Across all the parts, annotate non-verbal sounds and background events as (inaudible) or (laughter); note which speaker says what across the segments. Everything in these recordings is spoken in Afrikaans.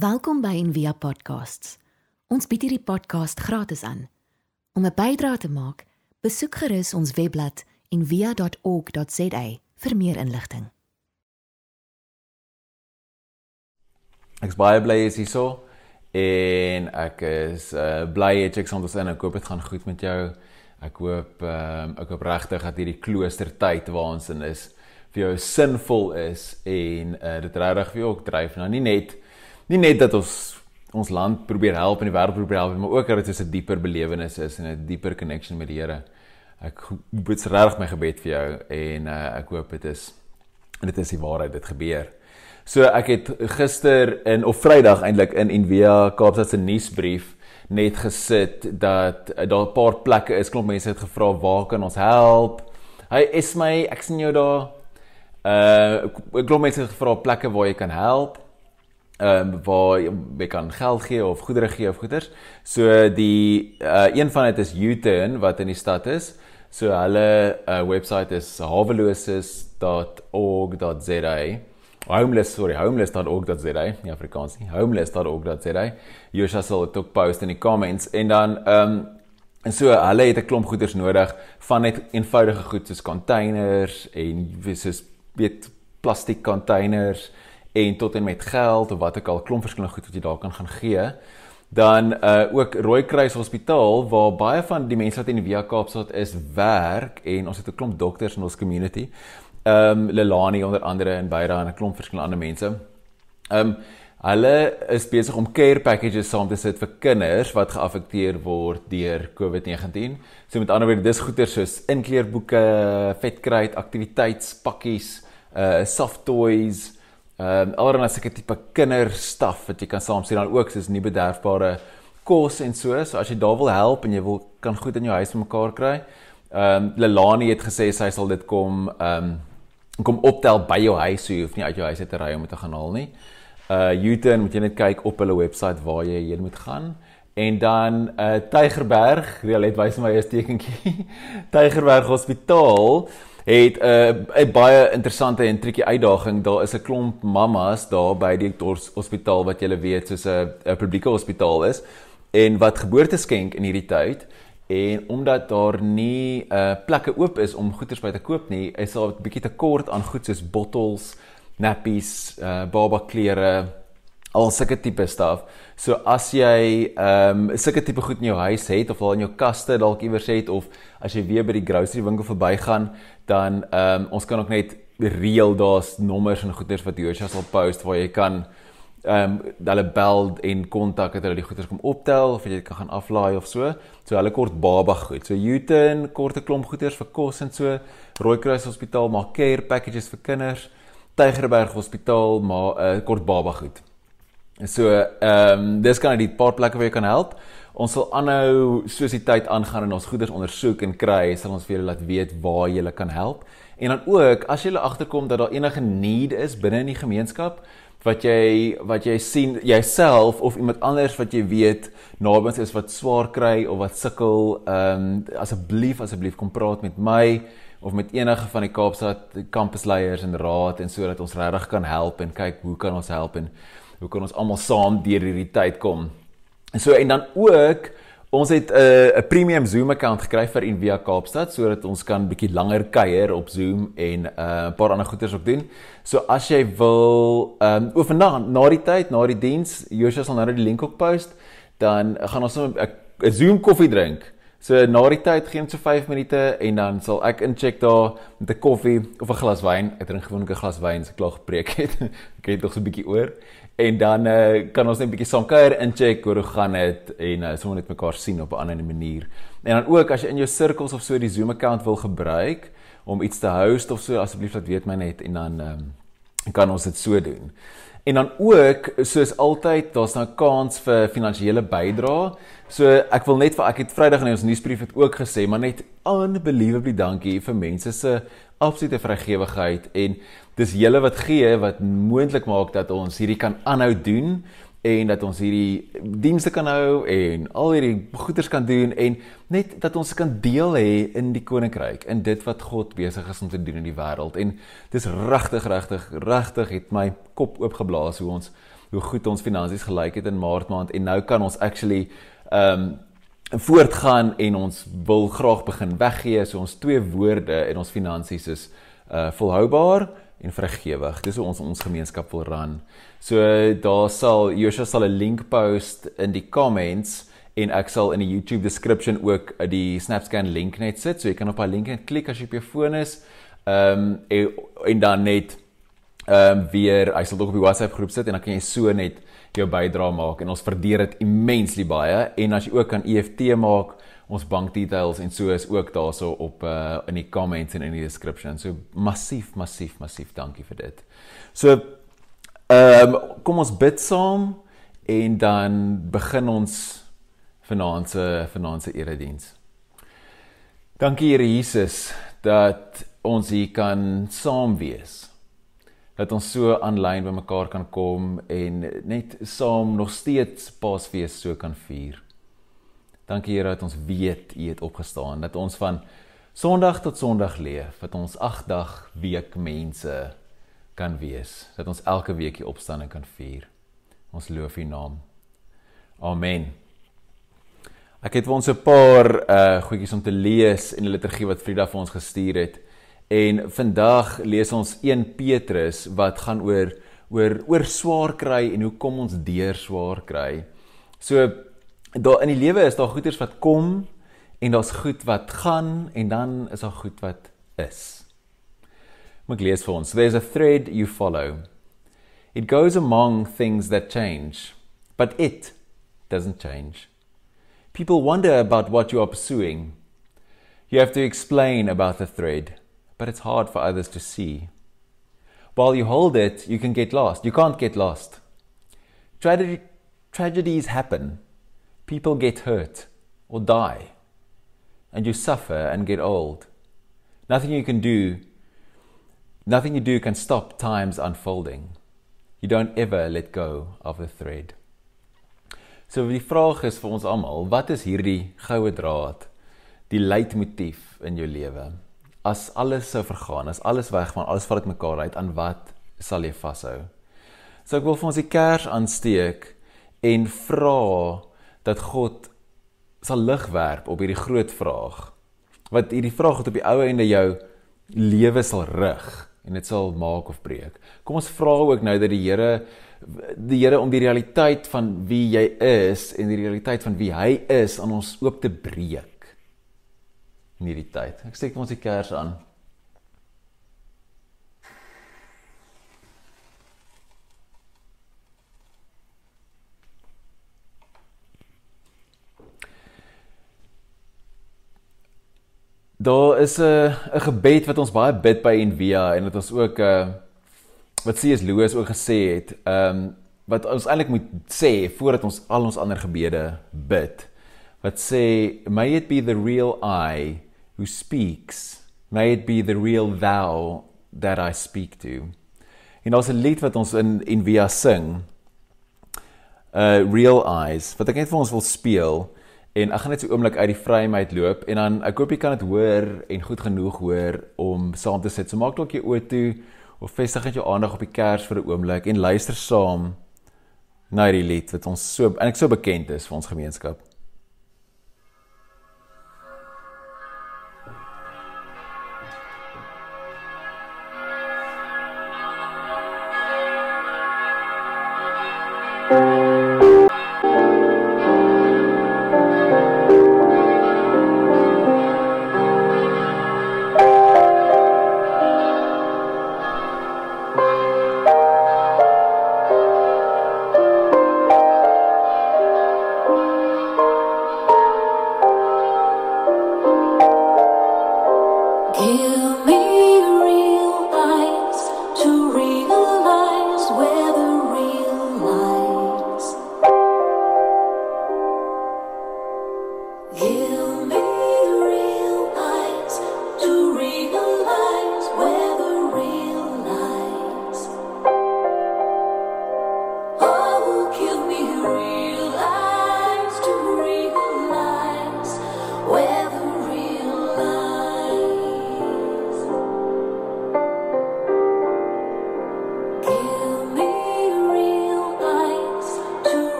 Speaker 1: Welkom by Envia Podcasts. Ons bied hierdie podcast gratis aan. Om 'n bydrae te maak, besoek gerus ons webblad en via.org.za vir meer inligting.
Speaker 2: Ek is baie bly jy's hierso en ek is uh, bly jy check ons in. Ek hoop dit gaan goed met jou. Ek hoop um, ek hoop regtig dat hierdie kloostertyd waar ons in is vir jou sinvol is en uh, dit regtig vir jou ook dryf. Nou nie net nie net dat ons ons land probeer help en die wêreld probeer help, maar ook dat dit so 'n dieper belewenis is en 'n dieper connection met die Here ek bid regtig my gebed vir jou en uh, ek hoop dit is dit is die waarheid dit gebeur. So ek het gister in of Vrydag eintlik in Envia Kaapstad se nuusbrief net gesit dat uh, daar 'n paar plekke is klomp mense het gevra waar kan ons help? Hy is my ek sien jou daar. Uh klomp mense het gevra plekke waar jy kan help. Ehm um, waar jy kan geld gee of goedere gee of goeders. So die uh een van dit is U-turn wat in die stad is. So hulle uh, webwerf is haweloses.org.za. Homeless, sorry, homeless.org.za, nie Afrikaans homeless.org.za. Jy sal dit ook post in die comments en dan ehm um, en so hulle het 'n klomp goederes nodig van net eenvoudige goed soos containers en soos weet plastiek containers en tot en met geld of wat ook al klomp verskillende goed wat jy daar kan gaan gee dan uh ook Rooikruis Hospitaal waar baie van die mense wat in die Via Kaapstad is werk en ons het 'n klomp dokters in ons community. Um Lelani onder andere en Byra en 'n klomp verskillende ander mense. Um hulle is besig om care packages saam te sit vir kinders wat geaffekteer word deur COVID-19. So met ander woorde, dis goeder soos inkleerboeke, vetkruid, aktiwiteitspakkies, uh soft toys, Ehm um, alreeds as ek 'n tipe kinderstaf wat jy kan saam sien dan ook soos nie bederfbare kos en so. So as jy daar wil help en jy wil kan goed in jou huis mekaar kry. Ehm um, Lelani het gesê sy sal dit kom ehm um, kom optel by jou huis, so jy hoef nie uit jou huis uit te ry om dit te gaan haal nie. Uh Uton moet jy net kyk op hulle webwerf waar jy heen moet gaan. En dan uh Tygerberg, Rialet wys my 'n tekentjie. (laughs) Tygerberg Hospitaal het 'n uh, baie interessante en triekie uitdaging. Daar is 'n klomp mammas daar by die hospitaal wat jy weet soos 'n publieke hospitaal is en wat geboorteskenk in hierdie tyd en omdat daar nie 'n uh, plekke oop is om goederes by te koop nie, is daar 'n bietjie tekort aan goed soos bottels, nappies, uh, baba klere, al sulke tipe staf. So as jy ehm um, sulke tipe goed in jou huis het of al in jou kaste dalk iewers het of as jy weer by die grocery winkel verbygaan, dan ehm um, ons kan ook net reël daar's nommers en goeders wat Joshua sal post waar jy kan ehm um, hulle bel en kontak dat hulle die goeders kom optel of jy kan gaan aflaai of so. So hulle kort baba goed. So Uton kort 'n klomp goeders vir kos en so. Rooikruis Hospitaal maak care packages vir kinders. Tygerberg Hospitaal maar 'n uh, kort baba goed. So ehm um, dis kan uit die paar plekke waar jy kan help. Ons sal aanhou soos die tyd aangaan en ons goeders ondersoek en kry, sal ons vir julle laat weet waar jy kan help. En dan ook as jy agterkom dat daar enige need is binne in die gemeenskap wat jy wat jy sien jouself of iemand anders wat jy weet naby is wat swaar kry of wat sukkel, ehm um, asseblief asseblief kom praat met my of met enige van die Kaapstad kampusleiers en raad en sodat ons regtig kan help en kyk hoe kan ons help en hoe kan ons almal saam deur hierdie tyd kom. So en dan ook ons het 'n uh, 'n premium Zoom account gekry vir Envia Kaapstad sodat ons kan bietjie langer kuier op Zoom en 'n uh, paar ander goeders ook doen. So as jy wil ehm um, oor vandag na die tyd, na die diens, Joshua sal nou die link ook post, dan gaan ons 'n Zoom koffie drink. So na die tyd gee ons so 5 minute en dan sal ek incheck daar met 'n koffie of 'n glas wyn. Ek drink gewoonlik 'n glas wyn as ek klaar gepreek het. (laughs) ek het nog so 'n bietjie oor en dan uh, kan ons net 'n bietjie saam kuier in check hoe gaan dit en uh, sommer net mekaar sien op 'n ander manier. En dan ook as jy in jou sirkels of so die Zoom account wil gebruik om iets te host of so asseblief laat weet my net en dan um, kan ons dit so doen. En dan ook soos altyd daar's nou kans vir finansiële bydrae. So ek wil net vir ek het Vrydag in ons nuusbrief het ook gesê maar net unbelievably dankie vir mense se absolute vrygewigheid en dis julle wat gee wat moontlik maak dat ons hierdie kan aanhou doen en dat ons hierdie dienste kan hou en al hierdie goeders kan doen en net dat ons kan deel hê in die koninkryk in dit wat God besig is om te doen in die wêreld en dis regtig regtig regtig het my kop oopgeblaas hoe ons hoe goed ons finansies gelyk het in Maart maand en nou kan ons actually ehm um, voortgaan en ons wil graag begin weggee. So ons twee woorde in ons finansies is uh volhoubaar en vrygewig. Dis hoe ons ons gemeenskap wil ran. So daar sal Joshua sal 'n link post in die comments en ek sal in die YouTube description ook die SnapScan link net sit. So jy kan op daai link net klik as jy op jou foon is. Ehm um, en, en dan net ehm um, weer hy sal ook op die WhatsApp groep sit en dan kan jy so net jou bydrae maak en ons waardeer dit immensely baie en as jy ook kan EFT maak ons bank details en so is ook daarso op uh, in die comments en in die description. So massief massief massief dankie vir dit. So ehm um, kom ons bid saam en dan begin ons vanaand se vanaand se erediens. Dankie Here Jesus dat ons hier kan saam wees dat ons so aanlyn by mekaar kan kom en net saam nog steeds Paasfees so kan vier. Dankie Here dat ons weet U het opgestaan, dat ons van Sondag tot Sondag leef, dat ons 8 dag week mense kan wees, dat ons elke week die opstanding kan vier. Ons loof U naam. Amen. Ek het vir ons 'n paar uh goedjies om te lees in die liturgie wat Frida vir ons gestuur het. En vandag lees ons 1 Petrus wat gaan oor oor oor swaar kry en hoe kom ons deur swaar kry. So daar in die lewe is daar goeders wat kom en daar's goed wat gaan en dan is daar goed wat is. Moet lees vir ons. There's a thread you follow. It goes among things that change, but it doesn't change. People wonder about what you are pursuing. You have to explain about the thread but it's hard for others to see. While you hold it, you can get lost. You can't get lost. Tragedy, tragedies happen. People get hurt or die. And you suffer and get old. Nothing you can do, nothing you do can stop time's unfolding. You don't ever let go of the thread. So die vraag is vir ons almal, wat is hierdie goue draad? Die leitmotief in jou lewe? as alles sou vergaan, as alles weggaan, alles val uitmekaar uit, aan wat sal jy vashou? So ek wil vir ons die kers aansteek en vra dat God sal lig werp op hierdie groot vraag. Wat hierdie vraag wat op die ou einde jou lewe sal rig en dit sal maak of breek. Kom ons vra ook nou dat die Here die Here om die realiteit van wie jy is en die realiteit van wie hy is aan ons oop te breek in hierdie tyd. Ek steek ons die kers aan. Daar is 'n 'n gebed wat ons baie bid by Envia en wat ons ook 'n uh, wat C.S. Lewis ook gesê het, ehm um, wat ons eintlik moet sê voordat ons al ons ander gebede bid. Wat sê may it be the real I who speaks, may it be the real thou that I speak to. En daar's 'n lied wat ons in en via sing. Uh real eyes wat ek net vir ons wil speel En ek gaan net so oomblik uit die frame uit loop en dan ek hoop jy kan dit hoor en goed genoeg hoor om saam te sit. So maak dalk jou oë toe of vestig net jou aandag op die kers vir 'n oomblik en luister saam na hierdie lied wat ons so en ek so bekend is vir ons gemeenskap.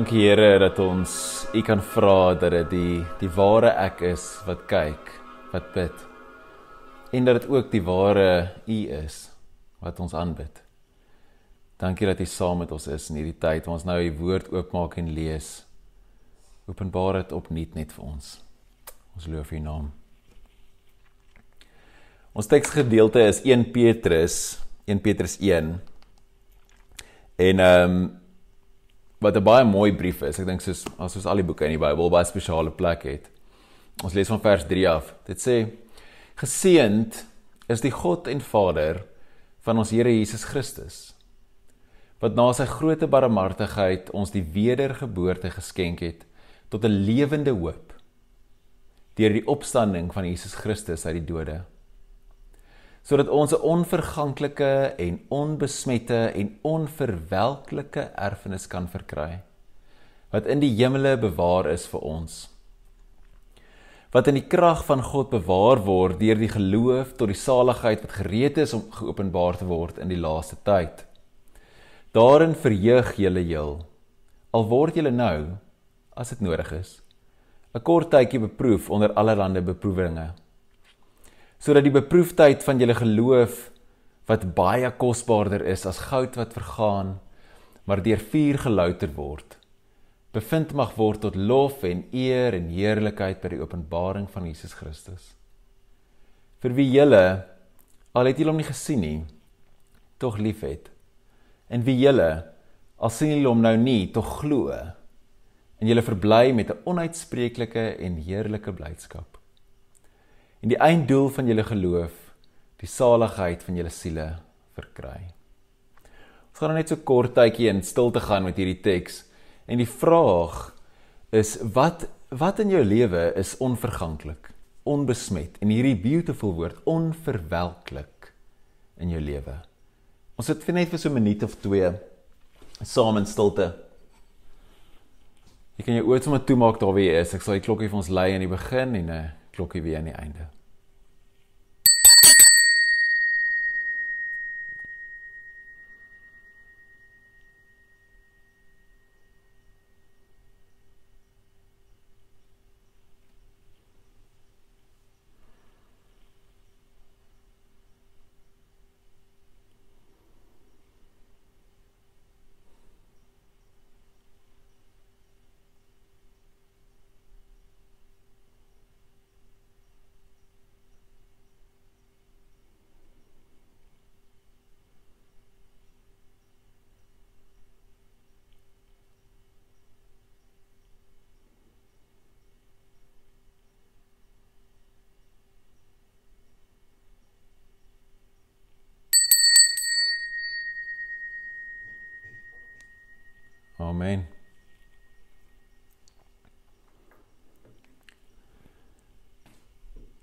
Speaker 2: Dankie Here dat ons U kan vra dat dit die die ware ek is wat kyk, wat bid. En dat dit ook die ware U is wat ons aanbid. Dankie dat U saam met ons is in hierdie tyd waar ons nou U woord oopmaak en lees. Openbaar dit opnuut net vir ons. Ons loof U naam. Ons teksgedeelte is 1 Petrus, 1 Petrus 1. En ehm um, wat 'n baie mooi brief is. Ek dink soos as soos al die boeke in die Bybel baie spesiale plek het. Ons lees van vers 3 af. Dit sê: Geseend is die God en Vader van ons Here Jesus Christus wat na sy groote barmhartigheid ons die wedergeboorte geskenk het tot 'n lewende hoop deur die opstanding van Jesus Christus uit die dode sodat ons 'n onverganklike en onbesmette en onverwelklike erfenis kan verkry wat in die hemele bewaar is vir ons. Wat in die krag van God bewaar word deur die geloof tot die saligheid wat gereed is om geopenbaar te word in die laaste tyd. Daarin verheug julle heel al word julle nou as dit nodig is 'n kort tydjie beproef onder allerlei beproewinge sodat die beproefdheid van julle geloof wat baie kosbaarder is as goud wat vergaan maar deur vuur gelouter word bevind mag word tot lof en eer en heerlikheid by die openbaring van Jesus Christus. Vir wie julle al het julle hom nie gesien nie tog liefhet. En wie julle al sien julle hom nou nie tog glo. En julle verbly met 'n onuitspreeklike en heerlike blydskap en die einddoel van julle geloof die saligheid van julle siele verkry. Ons gaan nou net so kort tydjie in stilte gaan met hierdie teks en die vraag is wat wat in jou lewe is onverganklik, onbesmet en hierdie beautiful woord onverwelklik in jou lewe. Ons sit vir net vir so 'n minuut of twee saam in stilte. Jy kan jou oë sommer toemaak daar waar jy is. Ek sal die klokkie vir ons lei aan die begin en 'n klokkie weer aan die einde.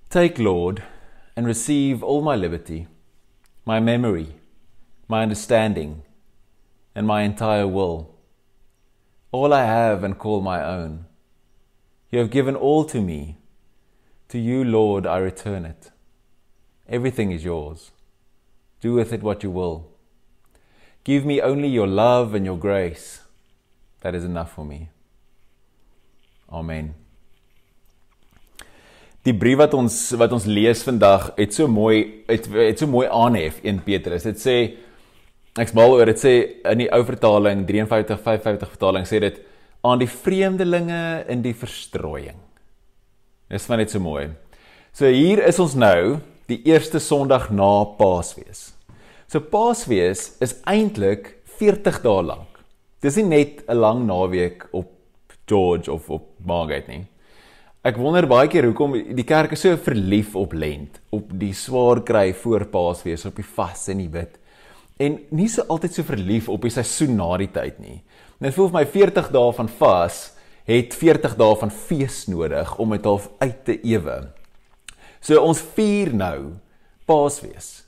Speaker 2: Take, Lord, and receive all my liberty, my memory, my understanding, and my entire will, all I have and call my own. You have given all to me. To you, Lord, I return it. Everything is yours. Do with it what you will. Give me only your love and your grace that is enough for me. Amen. Die brief wat ons wat ons lees vandag het so mooi het, het so mooi aanhef in Petrus. Dit sê ek's mal oor dit sê in die ou vertaling 53:55 vertaling sê dit aan die vreemdelinge in die verstrooiing. Dis van net so mooi. So hier is ons nou die eerste Sondag na Paasfees. So Paasfees is eintlik 40 dae lank. Dis nie net 'n lang naweek op George of op Margate nie. Ek wonder baie keer hoekom die kerk is so verlief op Lent, op die swaar kry voor Paasfees, op die vas en die bid. En nie so altyd so verlief op die seisoen na die tyd nie. Net voel vir my 40 dae van vas het 40 dae van fees nodig om dit half uit te ewe. So ons vier nou Paasfees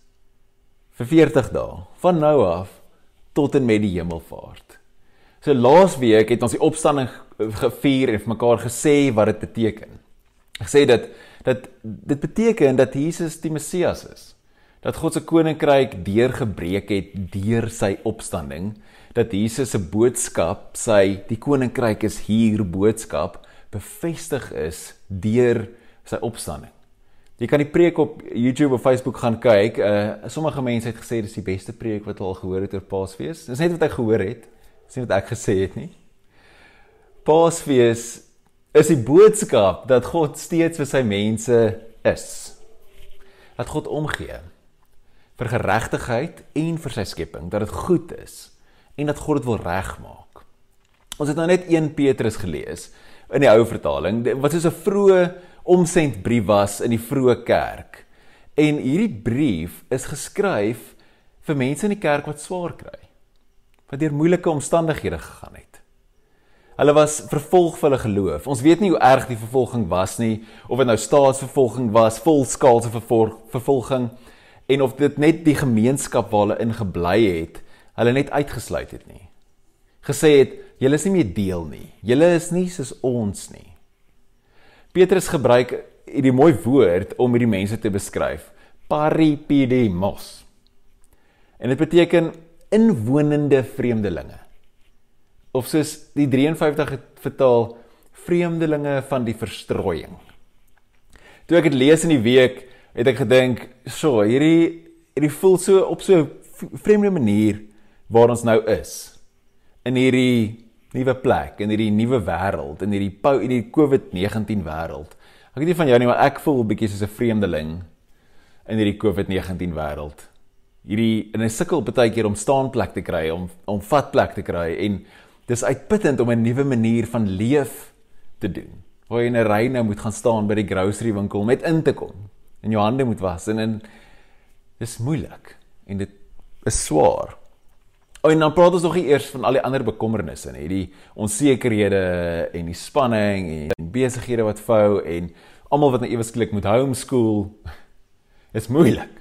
Speaker 2: vir 40 dae van nou af tot en met die hemelvaart. So laasweek het ons die opstanding gevier en vir mekaar gesê wat dit beteken. Ek sê dit dat dit beteken dat Jesus die Messias is. Dat God se koninkryk deurgebreek het deur sy opstanding, dat Jesus se boodskap, sy die koninkryk is hier boodskap bevestig is deur sy opstanding. Jy kan die preek op YouTube of Facebook gaan kyk. Uh sommige mense het gesê dis die beste preek wat hulle al gehoor het oor Paasfees. Dis net wat ek gehoor het. Nie wat ek gesê het nie. Paasfees is die boodskap dat God steeds vir sy mense is. Dat God omgee vir geregtigheid en vir sy skepping, dat dit goed is en dat God dit wil regmaak. Ons het nou net 1 Petrus gelees in die ou vertaling wat soos 'n vroeë omsendbrief was in die vroeë kerk. En hierdie brief is geskryf vir mense in die kerk wat swaar kry. Wat deur moeilike omstandighede gegaan het. Hulle was vervolg vir hulle geloof. Ons weet nie hoe erg die vervolging was nie, of dit nou staatsvervolging was, volskaalse vervolging en of dit net die gemeenskap waar hulle ingebly het, hulle net uitgesluit het nie. Gesê het, julle is nie meer deel nie. Julle is nie soos ons nie. Petrus gebruik hierdie mooi woord om hierdie mense te beskryf. Paripidemos. En dit beteken inwonende vreemdelinge. Of soos die 53 het vertaal vreemdelinge van die verstrooiing. Toe ek dit lees in die week, het ek gedink, "So, hierdie hierdie voel so op so 'n vreemde manier waar ons nou is." In hierdie nuwe plek in hierdie nuwe wêreld in hierdie in hierdie COVID-19 wêreld. Ek weet nie van jou nie, maar ek voel 'n bietjie soos 'n vreemdeling in hierdie COVID-19 wêreld. Hierdie in 'n sukkel baie keer om staanplek te kry, om om vatplek te kry en dis uitputtend om 'n nuwe manier van leef te doen. Waar jy in 'n ry nou moet gaan staan by die grocery winkel om net in te kom en jou hande moet was en en dis moeilik en dit is swaar. Oh, en dan praat ons nog eers van al die ander bekommernisse, nê, die onsekerhede en die spanning en besighede wat vou en almal wat nou ewesklik moet homeschool. (laughs) Is moeilik.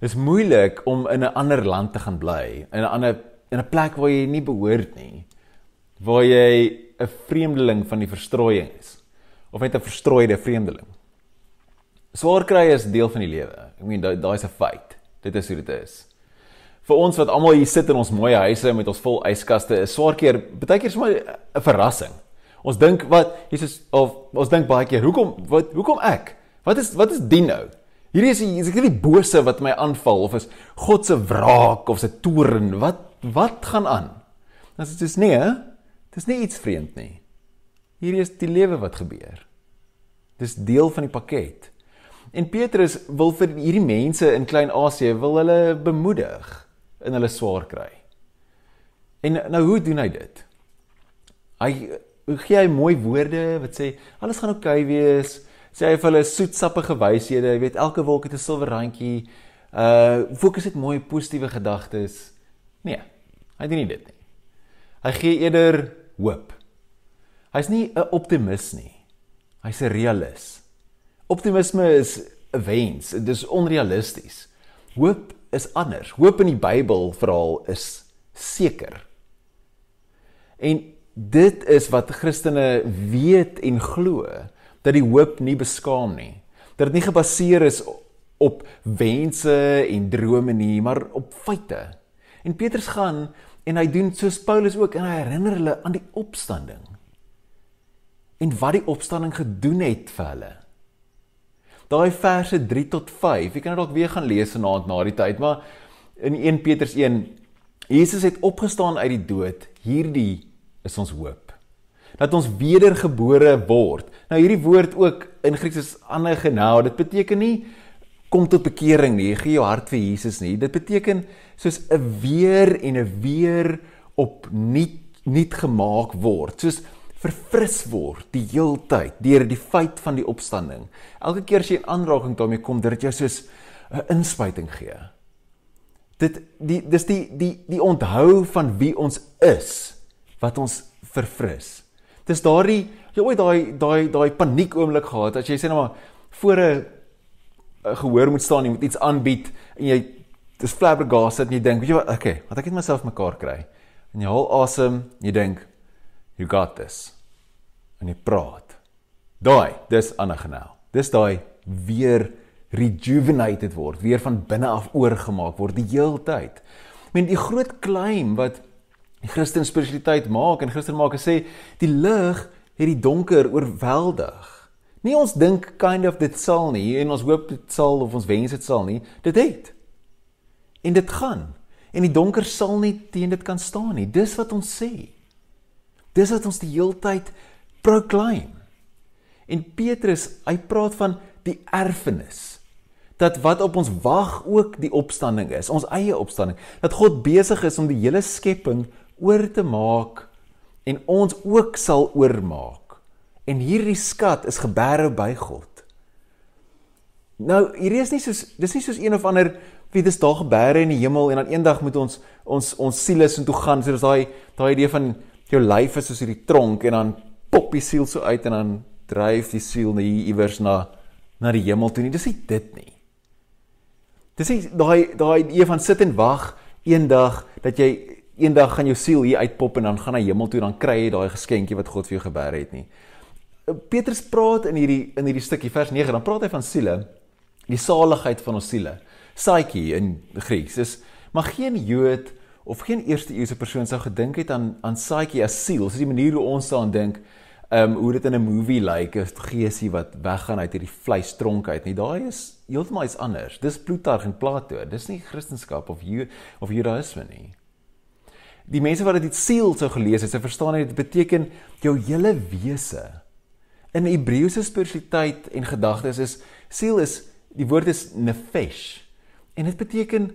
Speaker 2: Is moeilik om in 'n ander land te gaan bly, in 'n ander in 'n plek waar jy nie behoort nie. Waar jy 'n vreemdeling van die verstrooiing is of net 'n verstrooide vreemdeling. Swaar kry is deel van die lewe. Ek meen daai is 'n feit. Dit is hoe dit is vir ons wat almal hier sit in ons mooi huise met ons vol yskaste is swaar keer baie keer my 'n verrassing. Ons dink wat Jesus of ons dink baie keer hoekom wat hoekom ek? Wat is wat is dien nou? Hierdie is is ek nie die bose wat my aanval of is God se wraak of se toorn? Wat wat gaan aan? As dit is nee, dit is nie iets vreemd nie. Hierdie is die lewe wat gebeur. Dis deel van die pakket. En Petrus wil vir hierdie mense in Klein-Asië wil hulle bemoedig in hulle swaar kry. En nou hoe doen hy dit? Hy gee hy mooi woorde wat sê alles gaan oukei okay wees. Sê hy vir hulle soetsappige wyshede, jy weet elke wolk het 'n silwer randjie. Uh fokus net mooi positiewe gedagtes. Nee, hy doen nie dit nie. Hy gee eerder hoop. Hy's nie 'n optimis nie. Hy's 'n realist. Optimisme is 'n wens, dit is onrealisties. Hoop is anders. Hoop in die Bybel verhaal is seker. En dit is wat Christene weet en glo dat die hoop nie beskaam nie. Dat dit nie gebaseer is op wense en drome nie, maar op feite. En Petrus gaan en hy doen soos Paulus ook en hy herinner hulle aan die opstanding. En wat die opstanding gedoen het vir hulle daai verse 3 tot 5. Jy kan dit dalk weer gaan lees vanaand na die tyd, maar in 1 Petrus 1 Jesus het opgestaan uit die dood. Hierdie is ons hoop. Dat ons wedergebore word. Nou hierdie woord ook in Grieks is anagenao. Dit beteken nie kom tot bekering nie, gee jou hart vir Jesus nie. Dit beteken soos 'n weer en 'n weer op nuut nuut gemaak word. Soos verfris word die heeltyd deur die feit van die opstanding. Elke keer as jy in aanraking daarmee kom, dit jou soos 'n inspuiting gee. Dit die dis die die die onthou van wie ons is wat ons verfris. Dis daardie jy ooit daai daai daai paniek oomblik gehad as jy sê nou maar voor 'n gehoor moet staan, jy moet iets aanbied en jy dis flabbergasted en jy dink, weet jy wat, okay, wat ek het myself mekaar kry. En jy haal asem, jy dink you got this. En jy praat. Daai, dis anagenel. Dis daai weer rejuvenated word, weer van binne af oorgemaak word die heeltyd. Ek meen die groot claim wat Christen spiritualiteit maak en Christen maak sê die lig het die donker oorweldig. Nie ons dink kind of dit sal nie en ons hoop dit sal of ons wens dit sal nie. Dit het. En dit gaan. En die donker sal nie teen dit kan staan nie. Dis wat ons sê. Dis wat ons die heeltyd proclaim. En Petrus, hy praat van die erfenis dat wat op ons wag ook die opstanding is, ons eie opstanding. Dat God besig is om die hele skepping oor te maak en ons ook sal oormaak. En hierdie skat is geberre by God. Nou, hierdie is nie soos dis nie soos een of ander wie dis daar geberre in die hemel en dan eendag moet ons ons ons siele so toe gaan. So dis daai daai idee van jou lyf is soos hierdie tronk en dan pop die siel so uit en dan dryf die siel na hier iewers na na die hemel toe nie. Dis nie dit nie. Dis nie daai daai idee van sit en wag eendag dat jy eendag gaan jou siel hier uitpop en dan gaan na hemel toe dan kry jy daai geskenkie wat God vir jou geber het nie. Petrus praat in hierdie in hierdie stukkie vers 9 dan praat hy van siele, die saligheid van ons siele. Psyche in Grieks is maar geen Jood of geen eerste eeuse persoon sou gedink het aan aan Psyche as siel, soos die manier hoe ons daaraan dink ehm um, hoe dit in 'n movie lyk, like, 'n geesie wat weggaan uit hierdie vleistronk uit. Nie daai is heeltemal iets anders. Dis Plutarch en Plato. Dis nie Christendom of Ju of Judaïsme nie. Die mense wat dit siel sou gelees het, sou verstaan dit beteken jou hele wese. In Hebreëse spiritualiteit en gedagtes is siel is die woord is nefesh en dit beteken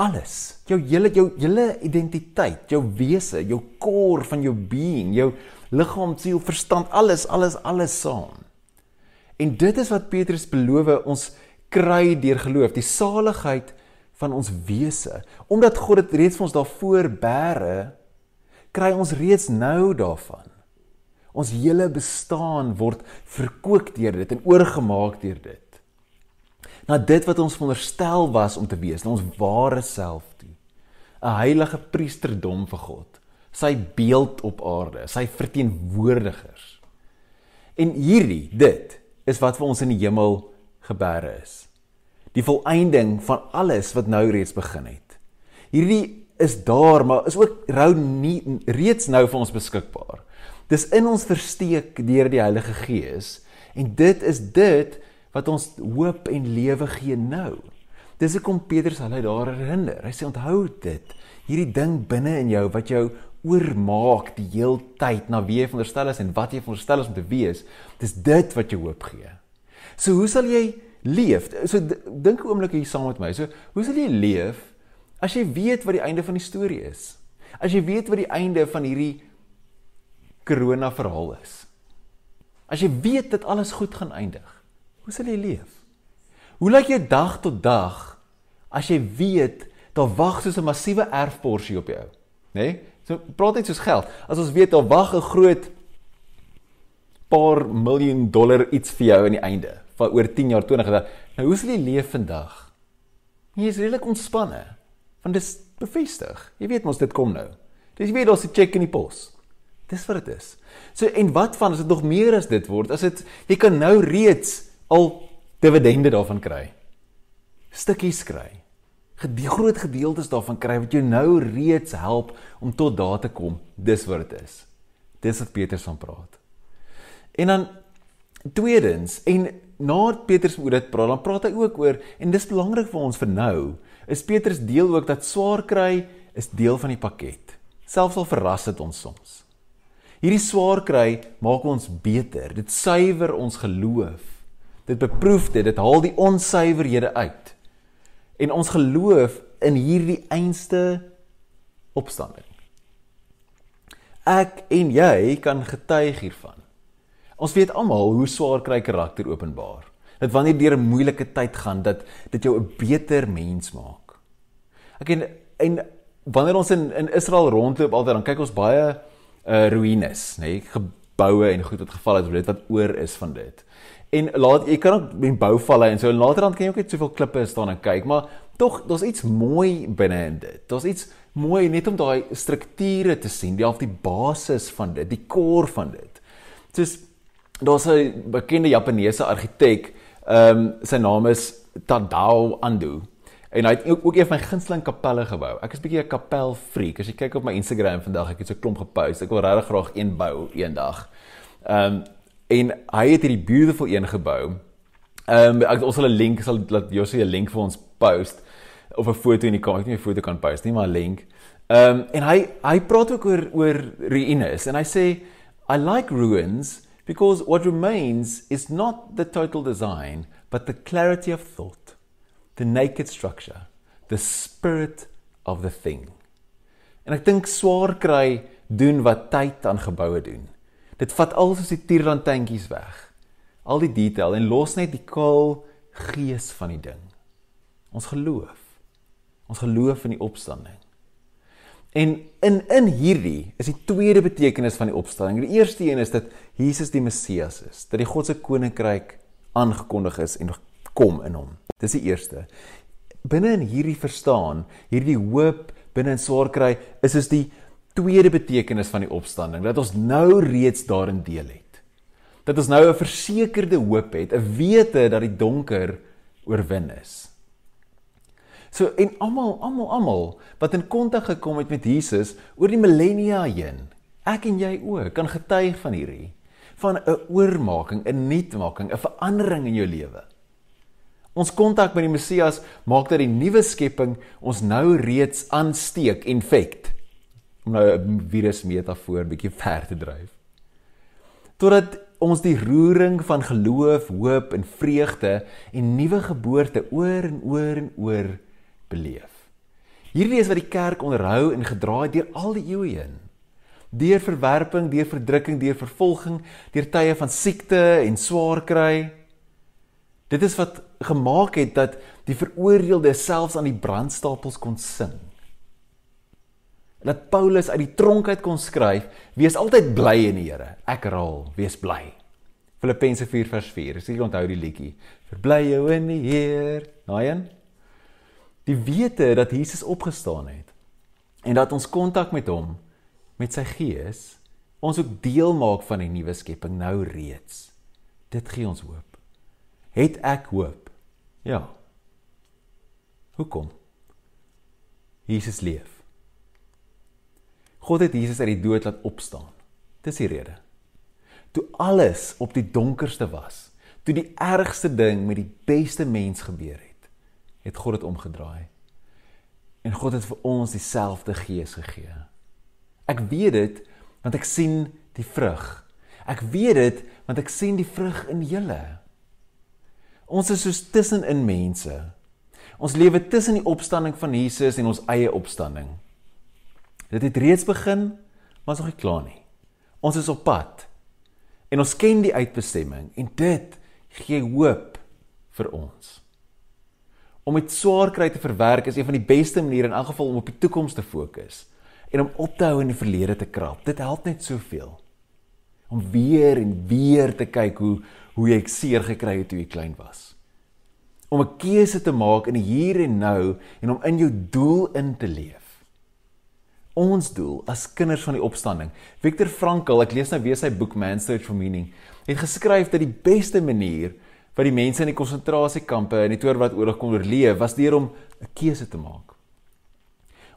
Speaker 2: alles. Jou hele jou hele identiteit, jou wese, jou core van jou being, jou liggaam, siel, verstand, alles, alles, alles saam. En dit is wat Petrus beloof ons kry deur geloof, die saligheid van ons wese. Omdat God dit reeds vir ons daarvoor bære, kry ons reeds nou daarvan. Ons hele bestaan word verkoop deur dit en oorgemaak deur dit. Na dit wat ons veronderstel was om te wees, na ons ware self toe. 'n Heilige priesterdom vir God sy beeld op aarde, sy verteenwoordigers. En hierdie, dit is wat vir ons in die hemel gebeure is. Die volëinding van alles wat nou reeds begin het. Hierdie is daar, maar is ook rou nie reeds nou vir ons beskikbaar. Dis in ons versteek deur die Heilige Gees en dit is dit wat ons hoop en lewe gee nou. Dis hoekom Petrus hulle daar herinner. Hy sê onthou dit, hierdie ding binne in jou wat jou oormaak die heeltyd na wie jy veronderstel is en wat jy veronderstel is om te wees. Dis dit wat jou hoop gee. So hoe sal jy leef? So dink 'n oomblik hier saam met my. So hoe sal jy leef as jy weet wat die einde van die storie is? As jy weet wat die einde van hierdie corona verhaal is. As jy weet dat alles goed gaan eindig. Hoe sal jy leef? Hoe lyk jou dag tot dag as jy weet daar wag soos 'n massiewe erfporsie op jou? Nê? Nee? So praat net soos geld. As ons weet daar wag 'n groot paar miljoen dollar iets vir jou aan die einde van oor 10 jaar 20 jaar. Nou hoe sal jy leef vandag? Jy is redelik ontspanne. Want dis bevestig. Jy weet mos dit kom nou. Dis jy weet daar's 'n cheque in die pos. Dis wat dit is. So en wat van as dit nog meer as dit word? As dit jy kan nou reeds al dividende daarvan kry. Stukkies kry die groot gedeeltes daarvan kry wat jou nou reeds help om tot daar te kom. Dis wat dit is. Dis wat Petrus van praat. En dan tweedens en na Petrus oor dit praat, dan praat hy ook oor en dis belangrik vir ons vir nou, is Petrus deel ook dat swaar kry is deel van die pakket. Selfs al verras dit ons soms. Hierdie swaar kry maak ons beter. Dit suiwer ons geloof. Dit beproef dit, dit haal die onsuiverhede uit en ons geloof in hierdie einste opstanding. Ek en jy kan getuig hiervan. Ons weet almal hoe swaar kry karakter openbaar. Dat wanneer deur 'n moeilike tyd gaan, dat dit jou 'n beter mens maak. Ek en en wanneer ons in in Israel rondloop altyd dan kyk ons baie uh ruïnes, nê, nee, geboue en goed wat geval het, dit wat oor is van dit. En laat jy kan ook met bouvalle en so later dan kan jy ook net soveel klippe staan en kyk, maar tog daar's iets mooi binne in dit. Daar's iets mooi net om daai strukture te sien, die half die basis van dit, die core van dit. Soos daar's 'n bekende Japaneese argitek, ehm um, sy naam is Tadao Ando. En hy het ook een van my gunsteling kapelle gebou. Ek is bietjie 'n kapel freak. As jy kyk op my Instagram vandag, ek het so klomp gepost. Ek wil regtig graag een bou eendag. Ehm um, en hy het hierdie beautiful een gebou. Ehm um, ons sal 'n link sal laat Josie 'n link vir ons post of 'n foto in die kamer. Ek weet nie 'n foto kan post nie, maar 'n link. Ehm um, en hy hy praat ook oor oor ruïnes en hy sê I like ruins because what remains is not the total design but the clarity of thought, the naked structure, the spirit of the thing. En ek dink swaar kry doen wat tyd aan geboue doen. Dit vat al soos die tierlantjies weg. Al die detail en los net die kaal gees van die ding. Ons geloof. Ons geloof in die opstanding. En in in hierdie is die tweede betekenis van die opstanding. Die eerste een is dat Jesus die Messias is, dat die God se koninkryk aangekondig is en kom in hom. Dis die eerste. Binne in hierdie verstaan, hierdie hoop binne in swaar kry, is is die tweede betekenis van die opstanding dat ons nou reeds daarin deel het. Dat ons nou 'n versekerde hoop het, 'n wete dat die donker oorwin is. So en almal almal almal wat in kontak gekom het met Jesus oor die millennia heen, ek en jy ook kan getuig van hierdie van 'n oormaking, 'n nuutmaking, 'n verandering in jou lewe. Ons kontak met die Messias maak dat die nuwe skepping ons nou reeds aansteek, infect. Om nou 'n virus metafoor bietjie ver te dryf. Totdat ons die roering van geloof, hoop en vreugde en nuwe geboorte oor en oor en oor beleef. Hierdie is wat die kerk onderhou en gedra het deur al die eeue heen. Deur verwerping, deur verdrukking, deur vervolging, deur tye van siekte en swaar kry. Dit is wat gemaak het dat die veroordeelde selfs aan die brandstapels kon sing. Dat Paulus uit die tronk uit kon skryf: "Wees altyd bly in die Here." Ek herhaal: "Wees bly." Filippense 4:4. As jy onthou die liedjie: "Verbly jou in die Heer." Naai die wete dat Jesus opgestaan het en dat ons kontak met hom met sy gees ons ook deel maak van die nuwe skepping nou reeds. Dit gee ons hoop. Het ek hoop? Ja. Hoekom? Jesus leef. God het Jesus uit die dood laat opstaan. Dis die rede. Toe alles op die donkerste was toe die ergste ding met die beste mens gebeur het het God dit omgedraai. En God het vir ons dieselfde gees gegee. Ek weet dit want ek sien die vrug. Ek weet dit want ek sien die vrug in julle. Ons is soos tussenin mense. Ons lewe tussen die opstanding van Jesus en ons eie opstanding. Dit het reeds begin, maar is nog nie klaar nie. Ons is op pad. En ons ken die uitbestemming en dit gee hoop vir ons om met swaar kry te verwerk is een van die beste maniere in elk geval om op die toekoms te fokus en om op te hou in die verlede te krap. Dit help net soveel. Om weer en weer te kyk hoe hoe jy seer gekry het toe jy klein was. Om 'n keuse te maak in die hier en nou en om in jou doel in te leef. Ons doel as kinders van die opstanding. Viktor Frankl, ek lees nou weer sy boek Man Search for Meaning, het geskryf dat die beste manier wat die mense in die konsentrasiekampe in die Tweede kon oorleef was deur om 'n keuse te maak.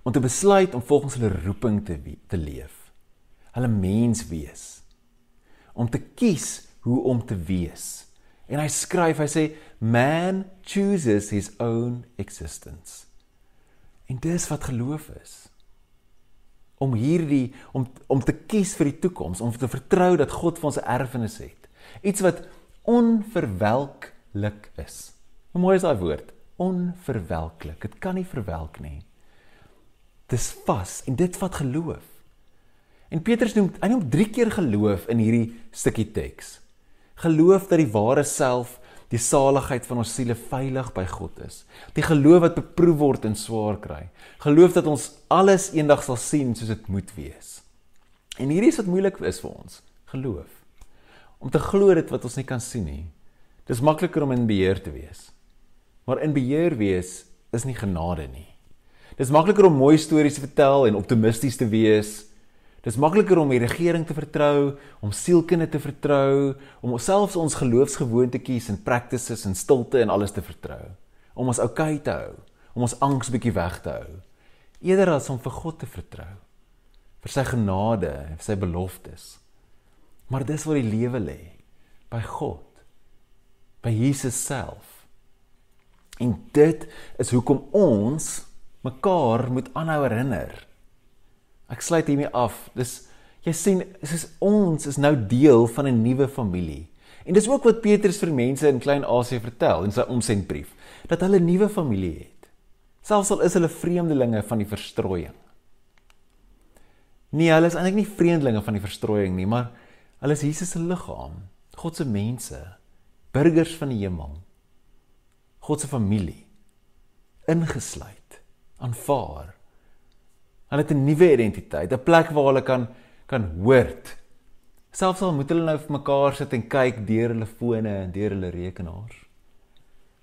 Speaker 2: Om te besluit om volgens hulle roeping te te leef. Hulle mens wees. Om te kies hoe om te wees. En hy skryf, hy sê man chooses his own existence. En dis wat geloof is. Om hierdie om om te kies vir die toekoms, om te vertrou dat God vir ons 'n erfenis het. Iets wat onverwelklik is. Hoe mooi is daai woord? Onverwelklik. Dit kan nie verwelk nie. Dis vas en dit vat geloof. En Petrus noem hy noem 3 keer geloof in hierdie stukkie teks. Geloof dat die ware self die saligheid van ons siele veilig by God is. Die geloof wat beproef word in swaar kry. Geloof dat ons alles eendag sal sien soos dit moet wees. En hierdie is wat moeilik is vir ons. Geloof om te glo dit wat ons nie kan sien nie. Dis makliker om in beheer te wees. Maar in beheer wees is nie genade nie. Dis makliker om mooi stories te vertel en optimisties te wees. Dis makliker om die regering te vertrou, om sielkunde te vertrou, om selfs ons geloofsgewoontetjies en practices en stilte en alles te vertrou. om ons oukei okay te hou, om ons angs bietjie weg te hou. Eerder as om vir God te vertrou, vir sy genade en vir sy beloftes. Maar dis waar die lewe lê, by God, by Jesus self. En dit is hoekom ons mekaar moet aanhou herinner. Ek sluit hiermee af. Dis jy sien, dis ons is nou deel van 'n nuwe familie. En dis ook wat Petrus vir mense in Klein-Asië vertel in sy omsendbrief, dat hulle 'n nuwe familie het. Selfs al is hulle vreemdelinge van die verstrooiing. Nee, hulle is eintlik nie vreemdelinge van die verstrooiing nie, maar hulle is Jesus se liggaam, God se mense, burgers van die hemel. God se familie ingesluit, aanvaar. Hulle het 'n nuwe identiteit, 'n plek waar hulle kan kan hoort Selfs al moet hulle nou vir mekaar sit en kyk deur hulle fone en deur hulle rekenaars.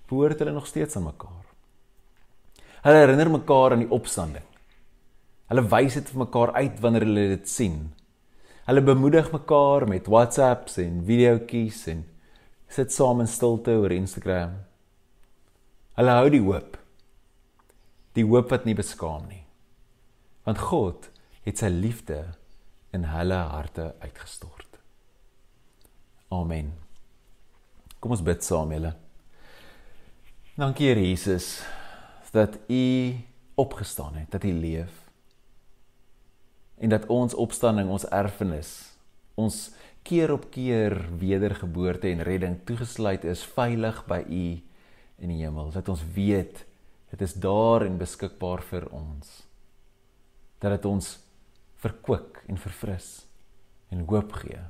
Speaker 2: Behoort hulle nog steeds aan mekaar. Hulle herinner mekaar aan die opstanding. Hulle wys dit vir mekaar uit wanneer hulle dit sien. Hulle bemoedig mekaar met WhatsApps en videoetjies en sit saam in stilte oor Instagram. Hulle hou die hoop. Die hoop wat nie beskaam nie. Want God het sy liefde in hulle harte uitgestort. Amen. Kom ons bid saam, julle. Dankie Here Jesus dat U opgestaan het, dat U leef. En dat ons opstanding, ons erfenis, ons keer op keer wedergeboorte en redding toegesluit is veilig by U in die hemel. Dat ons weet dit is daar en beskikbaar vir ons. Dat dit ons verkwik en verfris en hoop gee.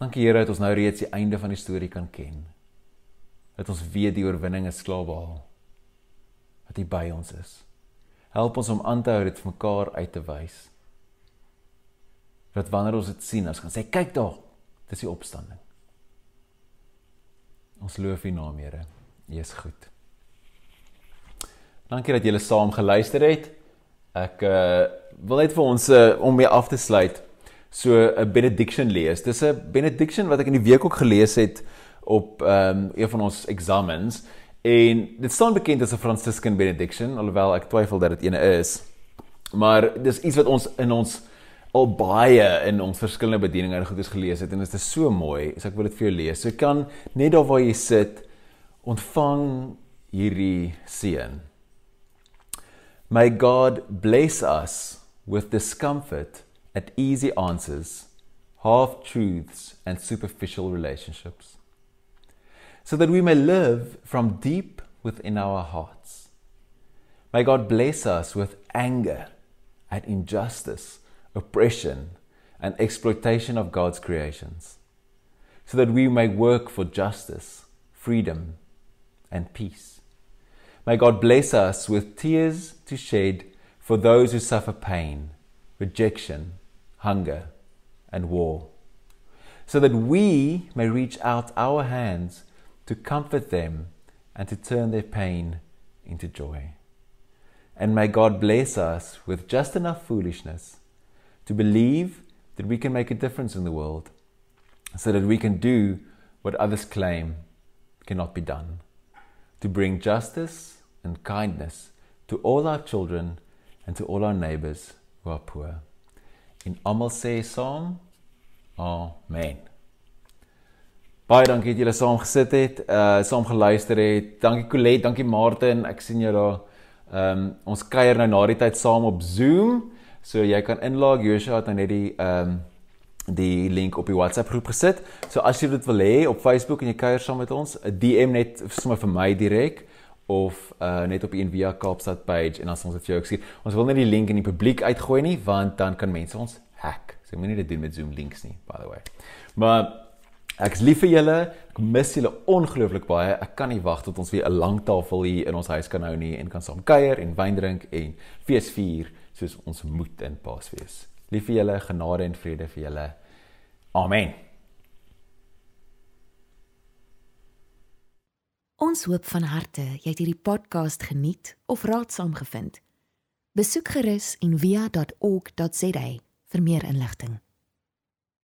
Speaker 2: Dankie Here dat ons nou reeds die einde van die storie kan ken. Dat ons weet die oorwinning is klaar behaal. Dat U by ons is. Help ons om aan te hou dit vir mekaar uit te wys. Dat wanneer ons dit sien, ons gaan sê kyk daar, dis die opstanding. Ons loof U naam, Here. U is goed. Dankie dat julle saam geluister het. Ek uh wil net vir ons uh, om mee af te sluit so 'n benediction lees. Dis 'n benediction wat ek in die week ook gelees het op ehm um, een van ons examens en dit staan bekend as 'n Franciscan benediction alhoewel ek twyfel dat dit eene is. Maar dis iets wat ons in ons al baie in ons verskillende bedieninge en goedes gelees het en dit is so mooi. So ek wil dit vir jou lees. So jy kan net daar waar jy sit ontvang hierdie seën. May God bless us with discomfort at easy answers, half truths, and superficial relationships, so that we may live from deep within our hearts. May God bless us with anger at injustice, oppression, and exploitation of God's creations, so that we may work for justice, freedom, and peace. May God bless us with tears to shed for those who suffer pain, rejection, hunger, and war, so that we may reach out our hands to comfort them and to turn their pain into joy. And may God bless us with just enough foolishness to believe that we can make a difference in the world, so that we can do what others claim cannot be done, to bring justice and kindness to all our children and to all our neighbors who are poor. En almal sê saam: Amen. Baie dankie dat julle saam gesit het, uh saam geluister het. Dankie Colet, dankie Martin. Ek sien julle daar. Ehm um, ons kuier nou na die tyd saam op Zoom. So jy kan inlog. Joshua het nou net die ehm um, die link op die WhatsApp groep gesit. So as jy dit wil hê op Facebook en jy kuier saam met ons, 'n DM net sommer vir my direk of uh net op die Envia Kaapstad page en dan ons dit vir jou ek sê ons wil net die link in die publiek uitgooi nie want dan kan mense ons hack. So moenie dit doen met Zoom links nie by the way. Maar ek is lief vir julle. Ek mis julle ongelooflik baie. Ek kan nie wag tot ons weer 'n lang tafel hier in ons huis kan hou nie en kan saam kuier en wyn drink en fees vier soos ons moet in Paasfees. Lief vir julle, genade en vrede vir julle. Amen.
Speaker 1: Ons hoop van harte jy het hierdie podcast geniet of raadsaam gevind. Besoek gerus en via.ok.za vir meer inligting.